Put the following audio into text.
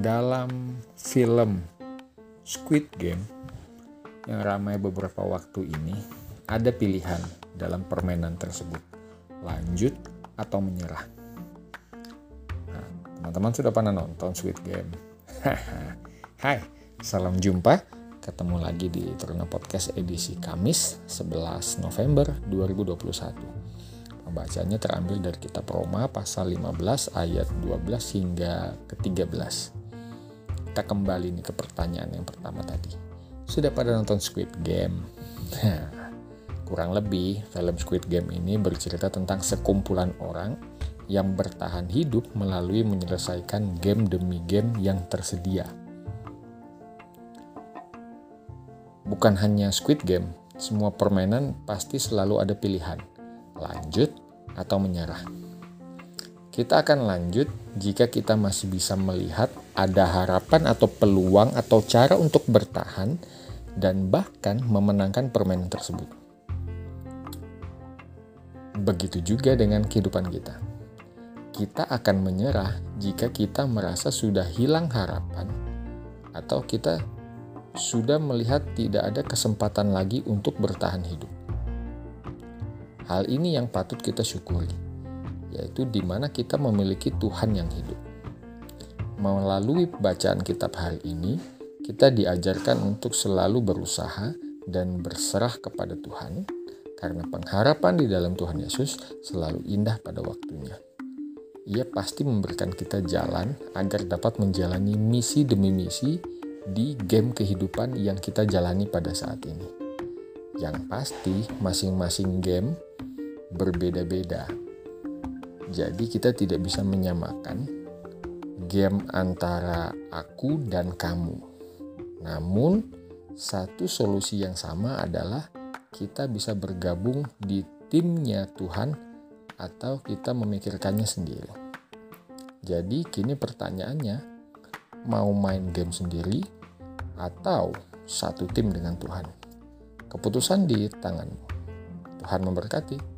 dalam film Squid Game yang ramai beberapa waktu ini ada pilihan dalam permainan tersebut. Lanjut atau menyerah? Nah, teman-teman sudah pernah nonton Squid Game? Hai salam jumpa. Ketemu lagi di Teruna Podcast edisi Kamis 11 November 2021 pembacanya terambil dari kitab Roma pasal 15 ayat 12 hingga ke 13 kita kembali nih ke pertanyaan yang pertama tadi. Sudah pada nonton Squid Game? Kurang lebih, film Squid Game ini bercerita tentang sekumpulan orang yang bertahan hidup melalui menyelesaikan game demi game yang tersedia. Bukan hanya Squid Game, semua permainan pasti selalu ada pilihan, lanjut atau menyerah. Kita akan lanjut jika kita masih bisa melihat ada harapan atau peluang atau cara untuk bertahan dan bahkan memenangkan permainan tersebut. Begitu juga dengan kehidupan kita. Kita akan menyerah jika kita merasa sudah hilang harapan atau kita sudah melihat tidak ada kesempatan lagi untuk bertahan hidup. Hal ini yang patut kita syukuri yaitu di mana kita memiliki Tuhan yang hidup. Melalui bacaan kitab hari ini, kita diajarkan untuk selalu berusaha dan berserah kepada Tuhan, karena pengharapan di dalam Tuhan Yesus selalu indah pada waktunya. Ia pasti memberikan kita jalan agar dapat menjalani misi demi misi di game kehidupan yang kita jalani pada saat ini. Yang pasti, masing-masing game berbeda-beda jadi kita tidak bisa menyamakan game antara aku dan kamu. Namun satu solusi yang sama adalah kita bisa bergabung di timnya Tuhan atau kita memikirkannya sendiri. Jadi kini pertanyaannya, mau main game sendiri atau satu tim dengan Tuhan? Keputusan di tanganmu. Tuhan memberkati.